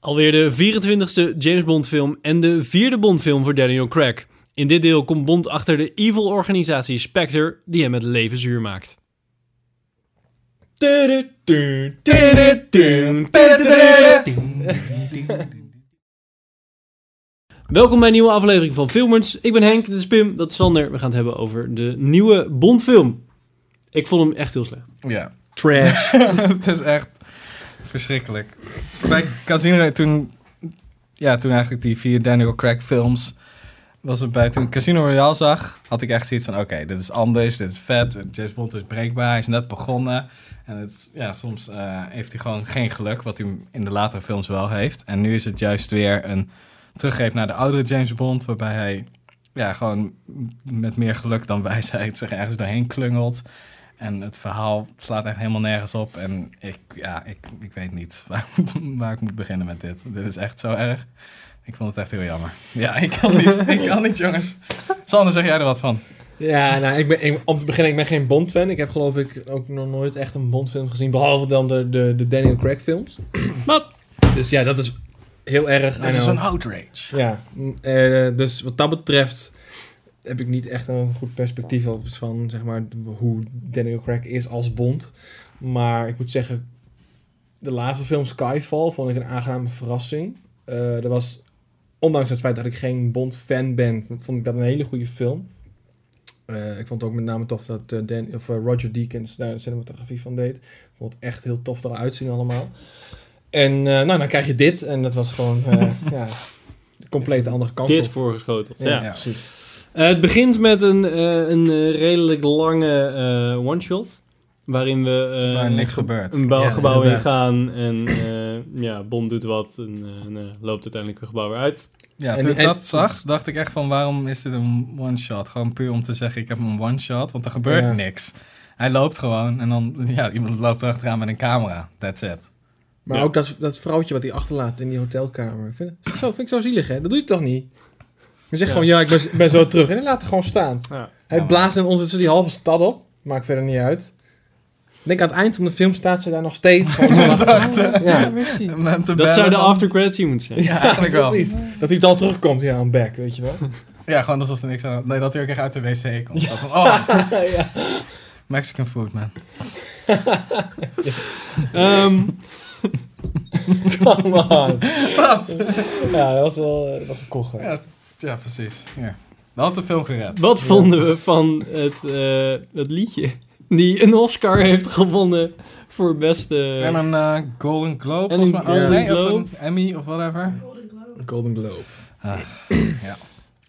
Alweer de 24e James Bond film en de vierde Bond film voor Daniel Craig. In dit deel komt Bond achter de evil organisatie Spectre die hem het leven zuur maakt. Welkom bij een nieuwe aflevering van Filmers. Ik ben Henk, dit is Pim, dat is Sander. We gaan het hebben over de nieuwe Bond-film. Ik vond hem echt heel slecht. Ja, Trash. het is echt verschrikkelijk. Bij Casino, toen, ja, toen eigenlijk die vier Daniel Craig films, was het bij, toen Casino Royale zag, had ik echt zoiets van, oké, dit is anders, dit is vet, James Bond is breekbaar, hij is net begonnen. En het, ja, soms eh, heeft hij gewoon geen geluk, wat hij in de latere films wel heeft. En nu is het juist weer een teruggreep naar de oudere James Bond, waarbij hij ja, gewoon met meer geluk dan wijsheid zich ergens doorheen klungelt. En het verhaal slaat echt helemaal nergens op. En ik, ja, ik, ik weet niet waar, waar ik moet beginnen met dit. Dit is echt zo erg. Ik vond het echt heel jammer. Ja, ik kan niet. ik kan niet, jongens. Sander, zeg jij er wat van? ja, nou, ik ben, ik- om te beginnen, ik ben geen Bond-fan. Ik heb geloof ik ook nog nooit echt een Bond-film gezien, behalve dan de, de, de Daniel Craig films. Wat? Dus ja, dat is heel erg. I Dit is een outrage. Ja, mm, eh, dus wat dat betreft heb ik niet echt een goed perspectief over van zeg maar hoe Daniel Craig is als Bond. Maar ik moet zeggen, de laatste film Skyfall vond ik een aangename verrassing. Eh er was, ondanks het feit dat ik geen Bond fan ben, vond ik dat een hele goede film. Eh, ik vond het ook met name tof dat eh, Dan, of, Roger Deakins daar de cinematografie van deed. Ik vond het echt heel tof eruit zien allemaal. En eh, nou, dan krijg je dit en dat was gewoon eh, ja, de complete andere kant Dit op. voorgeschoteld. Ja, Ja. Ja. precies. Eh, het begint met een, eh, een eh, redelijk lange eh, one-shot. Waarin we eh, Waar niks gebeurt. een bouw- Ja, gebouw inderdaad. ingaan. En eh, ja, Bond doet wat en, en, loopt uiteindelijk het gebouw weer uit. Ja, En- toen ik dat zag, dacht ik echt van waarom is dit een one-shot? Gewoon puur om te zeggen ik heb een one-shot, want er gebeurt Ja. niks. Hij loopt gewoon en dan, ja, iemand loopt erachteraan met een camera. That's it. Maar Ja. ook dat, dat vrouwtje wat hij achterlaat in die hotelkamer. Ik Vind, zo, vind ik zo zielig, hè? Dat doe je toch niet? Je zegt Ja. gewoon, ja, ik ben, zo terug. En hij laat het gewoon staan. Ja. Hij Ja, blaast in ons die halve stad op. Maakt verder niet uit. Ik denk aan het eind van de film staat ze daar nog steeds. Ja. Te Dat bellen zou de after credits scene moeten zijn. Ja, eigenlijk wel. precies. Dat hij dan terugkomt, ja, een back, weet je wel. Ja, gewoon alsof er niks aan... Nee, dat hij ook echt uit de wc komt. Van, oh, ja. Mexican food, man. Ehm, Come on. Wat? Ja, dat was wel, dat was wel cool geweest. Ja, ja precies. Ja. Dat had de film gered. wat vonden we van het, eh, het liedje? Die een Oscar heeft gewonnen voor beste... En een eh, Golden Globe, En een volgens mij. Oh, Golden nee, of Globe. een Emmy of whatever. Golden Globe. Ah,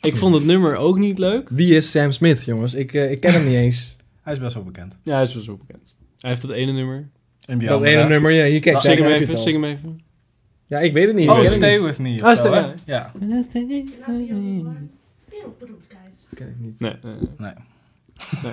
Ik vond het nummer ook niet leuk. Wie is Sam Smith, jongens? Ik, eh, ik ken hem niet eens. hij is best wel bekend. Ja, hij is wel zo bekend. Hij heeft dat ene nummer. En die Dat andere? ene nummer, ja, hier kijk, Nou, Zing even, zing hem even. Ja, ik weet het niet. Oh, Stay niet. With Me. Of zo, Stay- ja. Ja. Wereldberoemd, guys. Ken ik niet. Nee, nee, nee. Nee.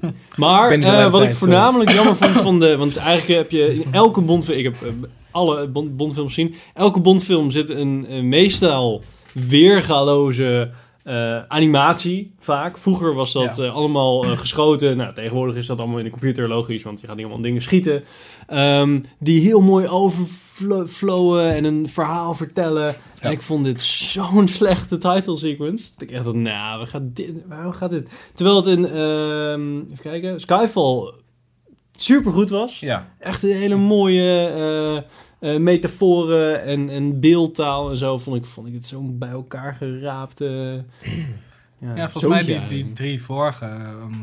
Maar Ik dus eh, wat ik voornamelijk jammer vond van de... Want eigenlijk heb je in elke Bondfilm... Ik heb eh, alle Bond, Bondfilms gezien. Elke Bondfilm zit een, een meestal weergaloze eh, animatie vaak. Vroeger was dat Ja. eh, allemaal eh, geschoten. Nou, tegenwoordig is dat allemaal in de computer logisch. Want je gaat niet allemaal dingen schieten. Ehm, die heel mooi overflowen en een verhaal vertellen. En ik vond dit zo'n slechte title sequence. Dat ik echt dacht, nou, we gaan dit, waarom gaat dit? Terwijl het in, ehm, even kijken, Skyfall super goed was. Ja. Echt een hele mooie eh, eh, metaforen en, en beeldtaal en zo. Vond ik, vond ik het zo bij elkaar geraapt. eh, Ja, volgens mij die, die drie vorige, ehm,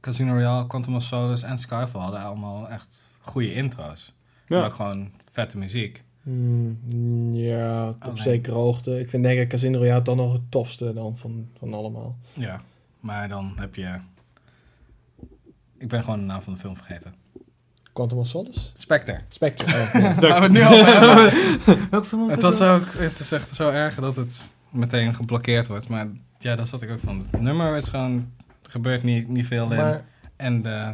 Casino Royale, Quantum of Solace en Skyfall, hadden allemaal echt goede intro's. Ja. Maar ook gewoon vette muziek. Hmm, ja, op Alleen. zekere hoogte. Ik vind denk ik Casino Royale toch nog het tofste dan van, van allemaal. Ja. Maar dan heb je... Ik ben gewoon de naam van de film vergeten. Quantum of Solace? Spectre. Spectre. oh, ja. Waar we het nu over hebben. Welk film Het was ook, het is echt zo erg dat het meteen geblokkeerd wordt. Maar ja, daar zat ik ook van. Het nummer is gewoon, er gebeurt niet, niet veel in. En de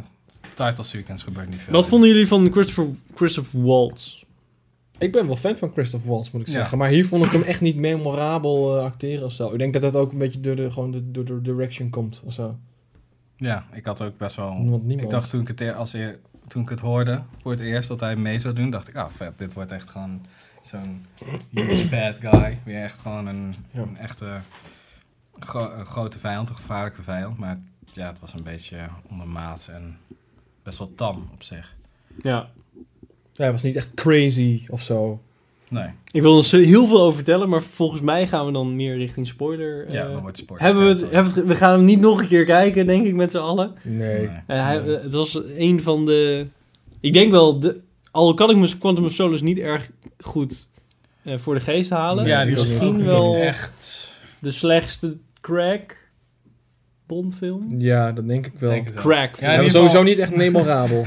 title sequence gebeurt niet veel Wat in. vonden jullie van Christopher, Christopher Waltz? ik ben wel fan van Christoph Waltz, moet ik Ja. zeggen. Maar hier vond ik hem echt niet memorabel eh, acteren of zo. Ik denk dat dat ook een beetje door de, gewoon de, door de direction komt of zo. Ja, ik had ook best wel... Ik dacht toen ik, het, eer- als eer, toen ik het hoorde voor het eerst dat hij mee zou doen, dacht ik, ah vet, dit wordt echt gewoon Zo'n huge bad guy. Weer echt gewoon een, Ja. een echte gro- een grote vijand, een gevaarlijke vijand. Maar ja, het was een beetje ondermaats en best wel tam op zich. Ja. Ja, hij was niet echt crazy of zo. Nee, Ik wil er heel veel over vertellen, maar volgens mij gaan we dan meer richting spoiler. ja, eh, dan wordt sport. hebben we, het, hebben we, het- we gaan hem niet nog een keer kijken, denk ik, met z'n allen. Nee. Eh, hij, eh, het was een van de... Ik denk wel, de, al kan ik mijn Quantum of Solace niet erg goed eh, voor de geest halen. Ja, die was misschien ook wel niet echt... de slechtste crack Bondfilm. Ja, dat denk ik wel. Denk. Crack. Ja. Ja, sowieso niet echt memorabel.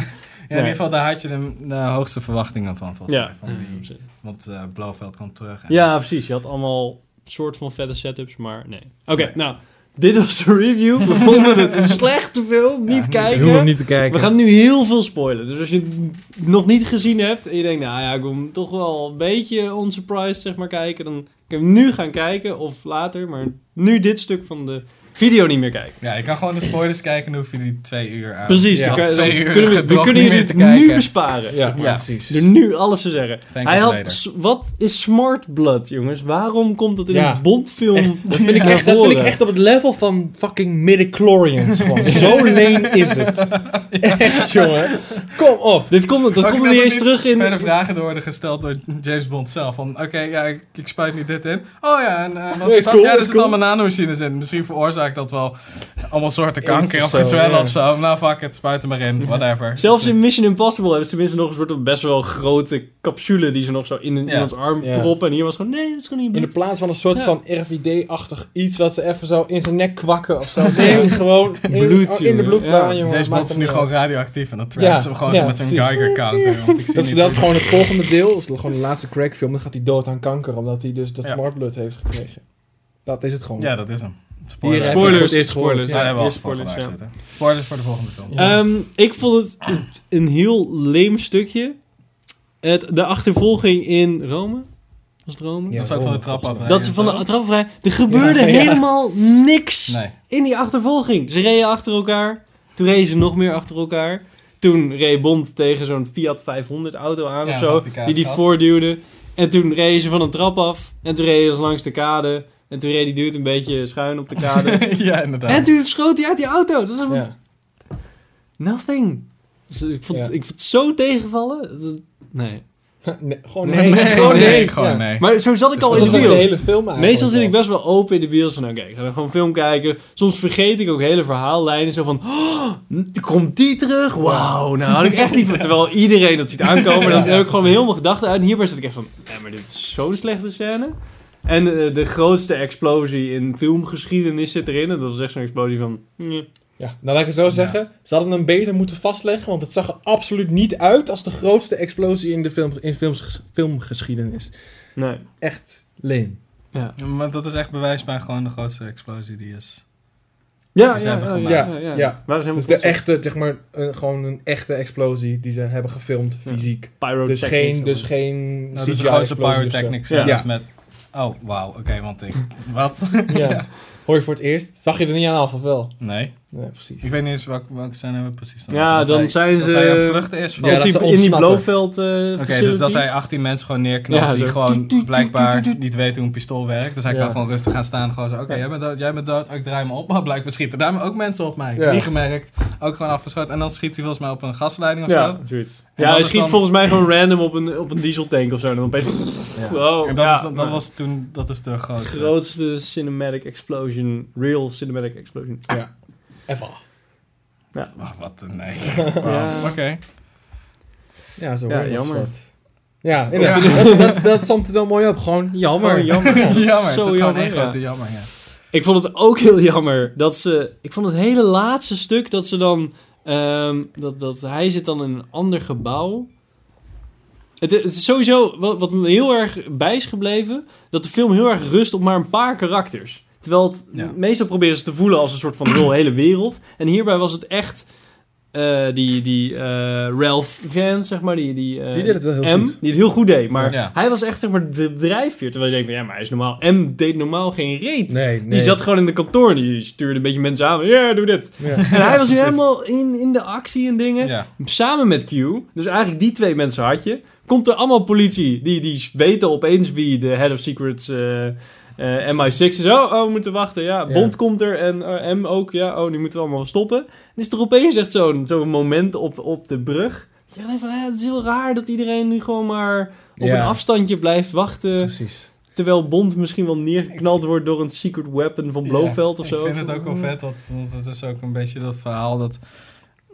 Ja, in ieder geval, daar had je de, de hoogste verwachtingen van, volgens Ja. mij. Van die, want eh Blofeld kwam terug. En, Ja, precies. Je had allemaal soort van vette setups, maar nee. Oké, nou, dit was de review. We vonden het een slechte film. Niet Ik kijken. hoef hem niet te kijken. We gaan nu heel veel spoilen. Dus als je het nog niet gezien hebt en je denkt, nou ja, ik wil hem toch wel een beetje unsurprised zeg maar kijken, dan kun je hem nu gaan kijken of later, maar nu dit stuk van de video niet meer kijken. Ja, je kan gewoon de spoilers kijken, dan hoef je die twee uur aan. Precies, ja, dan, twee uur kunnen we, kunnen niet te kijken. nu besparen. Ja, Ja. precies. Door nu alles te zeggen. Thank Hij had, later. wat is smart blood, jongens? Waarom komt dat in Ja. een Bondfilm Echt, dat, vind ik echt, dat vind ik echt op het level van fucking midichlorians. Gewoon. Zo leen is het. Echt, jongen. Kom op. Dit komt, dat komt ik er wil niet eens terug in... Verder vragen door worden gesteld door James Bond zelf. Van, oké, ja, ik, ik spuit nu dit in. Oh ja, en uh, wat Nee, is zat? cool, ja, er is zitten cool. allemaal nanomachines in. Misschien veroorzaakt dat wel allemaal soorten kanker of gezwellen of zo. Nou, fuck it, spuit er maar in. Whatever. Zelfs in. Mission Impossible hebben ze tenminste nog een soort best wel grote capsule die ze nog zo in Ja. iemands arm proppen. En hier was gewoon, nee, dat is gewoon niet In de plaats van een soort Ja. van RVD-achtig iets wat ze even zo in zijn nek kwakken of zo. Nee, gewoon in, Bloed, in de bloedbaan, Ja. jongen. Deze Bond is nu gewoon radioactief. En dat Ja, trapt ze hem gewoon ja, met zijn precies. Geiger counter. Want ik zie Dat is, dat is gewoon het volgende deel. Dat is gewoon de laatste crackfilm. Dan gaat hij dood aan kanker. Omdat hij dus dat Ja. smart blood heeft gekregen. Dat is het gewoon. Ja, dat is hem. Spoilers. Spoilers, het eerst gehoord. spoilers. Ja, Ja, hebben we al eerst voor spoilers, ja. voor de volgende film. Ja. Ehm, ik vond het een heel leem stukje. Het, de achtervolging in Rome. Was het Rome? Ja, dat is ook van de trap af. Dat is van de trap vrij. Er gebeurde Ja, ja. helemaal niks Nee. in die achtervolging. Ze reden achter elkaar. Toen reden ze nog meer achter elkaar. Toen reed Bond tegen zo'n Fiat 500 auto aan Ja, of zo. die Die die gas. voorduwde. En toen reden ze van een trap af. En toen reden ze langs de kade. En toen reed die dude een beetje schuin op de kade. ja, inderdaad. en toen schoot hij uit die auto. Dat is Ja. nothing. Dus ik, vond, Ja. ik vond het zo tegenvallen. Dat- Nee. Nee, gewoon Nee, nee. nee, gewoon nee, nee. gewoon Ja. Maar zo zat ik Dus al in de bios. hele film. Meestal zit ik best wel open in de bios van, oké, ik ga dan gewoon film kijken. Soms vergeet ik ook hele verhaallijnen. Zo van, oh, komt die terug? Wauw, nou had ik echt niet van. Terwijl iedereen dat ziet aankomen, dan heb ik gewoon mijn gedachten uit. En hierbij zit ik echt van, nee, maar dit is zo'n slechte scène. En eh, de grootste explosie in filmgeschiedenis zit erin. En dat was echt zo'n explosie van, nee. Ja, nou laat ik het zo zeggen. Ze hadden hem beter moeten vastleggen, want het zag er absoluut niet uit als de grootste explosie in de film, in films, filmgeschiedenis. nee. Echt leem. Ja, Ja, maar dat is echt bewijsbaar gewoon de grootste explosie die is. ja, Die ze ja, hebben ja, gemaakt. ja, ja. Ja. Helemaal Dus de echte, zeg maar, een, gewoon een echte explosie die ze hebben gefilmd, Ja. fysiek. Dus Pyrotechnics, geen, dus geen Nou, dat is de grootste pyrotechnics Ja. met... Oh, wauw, oké, want ik... Wat? Ja. Hoor je voor het eerst? Zag je er niet aan af of wel? Nee, Nee, precies. ik weet niet eens welke, welke scène we precies dan Ja, Dat dan hij- zijn Dat ze- hij aan het vluchten is van... Ja, dat die, in die. Blofeld Oké, dus dat hij 18 mensen gewoon neerknalt Ja, die zo. gewoon blijkbaar niet weten hoe een pistool werkt. Dus hij Ja. kan gewoon rustig gaan staan en gewoon zo, oké, Ja. jij bent dood, jij bent dood, ik draai me op. Maar blijkbaar schieten daar ook mensen op mij. Ja. Niet gemerkt, ook gewoon afgeschoten. En dan schiet hij volgens mij op een gasleiding of ja, zo. zoiets. Ja, dat hij schiet dan- volgens mij gewoon random op een, op een dieseltank of zo. En dan opeens... Ja. Wow, En dat, ja, is, dat was toen, dat is de grootste. grootste cinematic explosion, real cinematic explosion. Ja. Even. Wacht, wat een nee. Ja. Wow, Oké. Ja, zo Ja, jammer. Ja, inderdaad. Dat, dat, dat somt het wel mooi op. Gewoon jammer. Gewoon jammer. jammer, Zo het is gewoon jammer, ja. grote jammer, ja. Ik vond het ook heel jammer dat ze... Ik vond het hele laatste stuk dat ze dan... ehm, dat, dat hij zit dan in een ander gebouw. Het, het is sowieso wat, wat me heel erg bij is gebleven... dat de film heel erg rust op maar een paar karakters. Terwijl het Ja. meestal proberen ze te voelen als een soort van heel hele wereld. En hierbij was het echt... eh, die die eh, Ralph Vance, zeg maar, die, die, eh, Die deed het wel heel M, goed. die het heel goed deed. Maar Ja. hij was echt zeg maar de drijfveer. Terwijl je denkt, van, ja, maar hij is normaal. M deed normaal geen reet. Nee, nee. Die zat gewoon in de kantoor en die stuurde een beetje mensen aan. Ja, doe dit. Ja. En hij was nu helemaal in, in de actie en dingen. Ja, Samen met Q. Dus eigenlijk die twee mensen had je. komt er allemaal politie. Die, die weten opeens wie de head of secrets eh, eh, MI6 is. Oh, oh, we moeten wachten. Ja, Ja. Bond komt er en eh, M ook. Ja, oh, die moeten we allemaal stoppen. En is er opeens echt zo'n zo'n moment op, op de brug. Je denkt van, eh, het is heel raar dat iedereen nu gewoon maar op Ja. een afstandje blijft wachten. Precies. Terwijl Bond misschien wel neergeknald wordt door een secret weapon van Blofeld of Ja, zo. Ik vind het ook wel vet, dat, dat het is ook een beetje dat verhaal dat,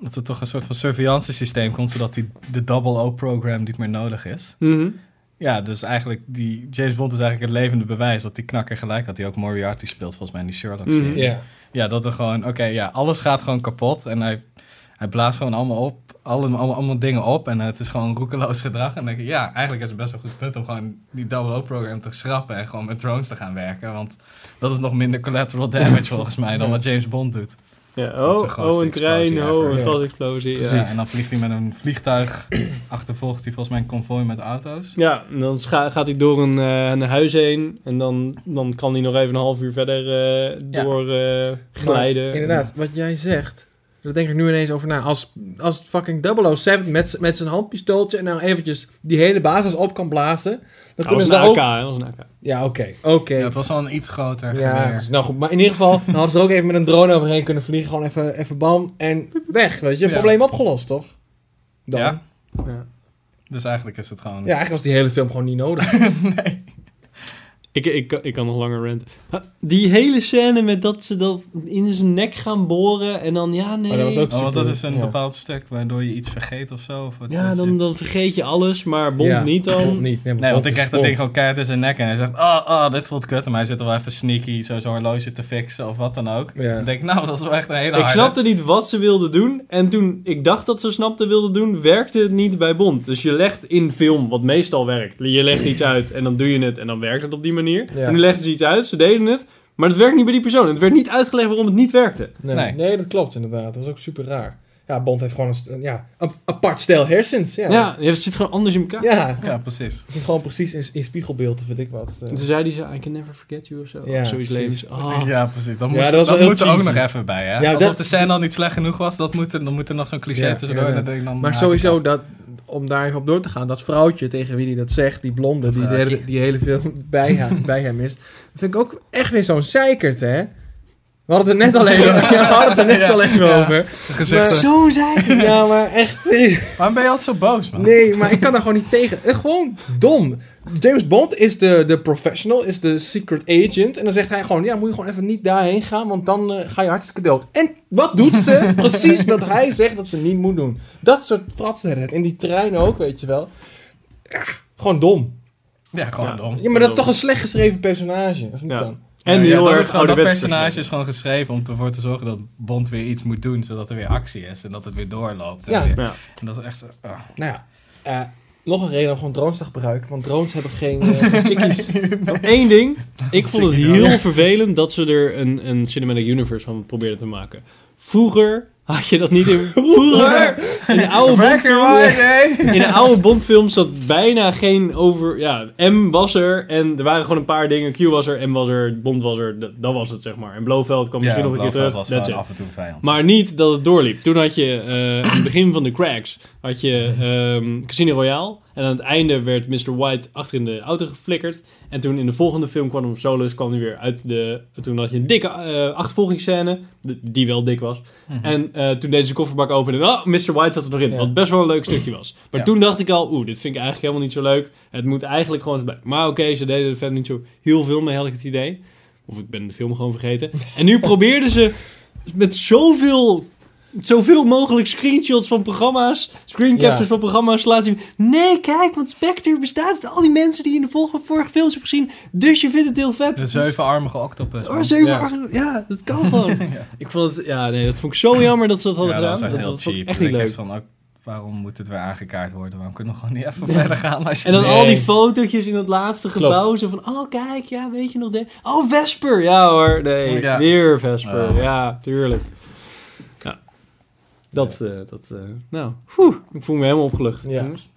dat er toch een soort van surveillance systeem komt, zodat die, de double O-program niet meer nodig is. Mhm. Ja, dus eigenlijk, die James Bond is eigenlijk het levende bewijs dat die knakker gelijk had, die ook Moriarty speelt volgens mij in die Sherlock-serie. Mhm. Ja. Ja, dat er gewoon, oké, ja, alles gaat gewoon kapot en hij, hij blaast gewoon allemaal op, alle, allemaal, allemaal dingen op en het is gewoon roekeloos gedrag. En dan denk ik, ja, eigenlijk is het best wel een goed punt om gewoon die double O-program te schrappen en gewoon met drones te gaan werken, want dat is nog minder collateral damage volgens mij dan wat James Bond doet. Ja, oh, oh, een trein, oh, een gasexplosie. Ja. Ja. en dan vliegt hij met een vliegtuig, achtervolgt hij volgens mij een konvooi met auto's. Ja, en dan gaat hij door een, eh, een huis heen en dan, dan kan hij nog even een half uur verder eh, Ja. door eh, glijden. Maar inderdaad, wat jij zegt, daar denk ik nu ineens over na. Als, als het fucking 007 met, met zijn handpistooltje en nou eventjes die hele basis op kan blazen, dan Dat kunnen was ze een daar AK, ook... hè, dat was een AK. Ja, oké, oké. Ja, het was wel een iets groter Ja, geweer. dus nou goed. Maar in ieder geval, dan hadden ze er ook even met een drone overheen kunnen vliegen. Gewoon even, even bam en weg, weet je. Ja. Probleem opgelost, toch? Dan. Ja, Ja. Ja. dus eigenlijk is het gewoon... eigenlijk was die hele film gewoon niet nodig. Ik, ik, ik kan nog langer ranten. Ha, Die hele scène met dat ze dat in zijn nek gaan boren en dan, ja, nee. Maar dat was ook Oh, want dat is een ja. bepaald stuk waardoor je iets vergeet of zo. Of wat Ja, dan, dan vergeet je alles, maar Bond Ja, niet Bond dan. niet. Nee, want ik krijg dat ding gewoon keihard in zijn nek en hij zegt, oh, oh, dit voelt kut. Maar hij zit er wel even sneaky, zo zo'n horloge te fixen of wat dan ook. Ja. Dan denk ik, nou, dat is wel echt een hele Ik snapte niet wat ze wilde doen. En toen ik dacht dat ze snapte wilde doen, werkte het niet bij Bond. Dus je legt in film, wat meestal werkt. Je legt iets uit en dan doe je het en dan werkt het op die manier. Ja. En nu legden ze iets uit, ze deden het. Maar het werkt niet bij die persoon. Het werd niet uitgelegd waarom het niet werkte. Nee, Nee. nee. dat klopt inderdaad. Dat was ook super raar. Ja, Bond heeft gewoon een, ja, een apart stel hersens. Ja, Ja, het zit gewoon anders in elkaar. ja. Ja, precies. Het is gewoon precies in, in spiegelbeeld, weet ik wat. eh. En toen zei hij zo, I can never forget you of zo. Ja, Of zoiets levens. Oh. Ja, precies. Ja, dat moet er ook nog even bij, hè? Ja, Alsof dat- de scène al niet slecht genoeg was, dat moet er, dan moet er nog zo'n cliché Ja, tussendoor. En dan, Maar sowieso, dat, om daar even op door te gaan, dat vrouwtje tegen wie hij dat zegt, die blonde, die de die hele film bij hem, bij hem is, dat vind ik ook echt weer zo'n zeikert, hè? We hadden het er net alleen, ja, we hadden het er net Ja, alleen ja. over. Maar- Zo zei Ja, maar echt. Waarom ben je altijd zo boos, man? Nee, maar ik kan daar gewoon niet tegen. Eh, Gewoon dom. James Bond is de, de professional, is de secret agent. En dan zegt hij gewoon, ja, moet je gewoon even niet daarheen gaan, want dan eh, ga je hartstikke dood. En wat doet ze? Precies wat hij zegt dat ze niet moet doen. Dat soort fratsen. In die trein ook, weet je wel. Ja, gewoon dom. Ja, gewoon Ja. dom. Ja, maar dat is toch een slecht geschreven personage, of niet Ja. dan? En Ja, die ja, heel dat, erg is gewoon, dat personage is gewoon geschreven om ervoor te zorgen dat Bond weer iets moet doen, zodat er weer actie is en dat het weer doorloopt. En, Ja. weer- Ja. en dat is echt zo... ah. Nou ja, eh, nog een reden om gewoon drones te gebruiken, want drones hebben geen eh, chickies. Nog één ding. Ik vond het heel vervelend dat ze er een, een cinematic universe van probeerden te maken. Vroeger had je dat niet in... Vroeger! In de oude Bondfilms... In de oude Bondfilms zat bijna geen over... Ja, M was er en er waren gewoon een paar dingen. Q was er, M was er, Bond was er. Dat, dat was het, zeg maar. En Blofeld kwam misschien nog een keer terug. was af en toe vijand. Maar niet dat het doorliep. Toen had je eh, aan het begin van de cracks had je ehm, Casino Royale. En aan het einde werd Mr. White achter in de auto geflikkerd. En toen in de volgende film kwam hem Solus kwam hij weer uit de... Toen had je een dikke achtervolgingsscène. de- Die wel dik was. Mhm. En eh, toen deze kofferbak opende. Oh, Mr. White zat er nog in. Ja. Wat best wel een leuk stukje was. Maar Ja. toen dacht ik al... Oeh, dit vind ik eigenlijk helemaal niet zo leuk. Het moet eigenlijk gewoon. Maar oké, ze deden er verder niet zo heel veel mee, had ik het idee. Of ik ben de film gewoon vergeten. En nu probeerden ze met zoveel, zoveel mogelijk screenshots van programma's, screencaptures Ja. van programma's te laten zien. Nee, kijk, want Spectre bestaat uit al die mensen die je in de vorige, vorige films hebt gezien. Dus je vindt het heel vet. De zevenarmige octopus. Oh, man. zeven Ja. dat kan gewoon. Ik vond het, ja, nee, dat vond ik zo jammer dat ze dat hadden ja, dat gedaan. was echt heel cheap. echt Ik niet denk leuk. echt van, ook, waarom moet het weer aangekaart worden? Waarom kunnen we gewoon niet even verder gaan? Als je En dan Nee. al die fotootjes in het laatste Klopt. gebouw. Zo van, oh kijk, ja, weet je nog de... Oh, Vesper! Ja hoor, nee, Ja. weer Vesper. Oh. Ja, tuurlijk. Ja. Dat, eh, dat, eh, nou, oeh, ik voel me helemaal opgelucht. Ja. jongens.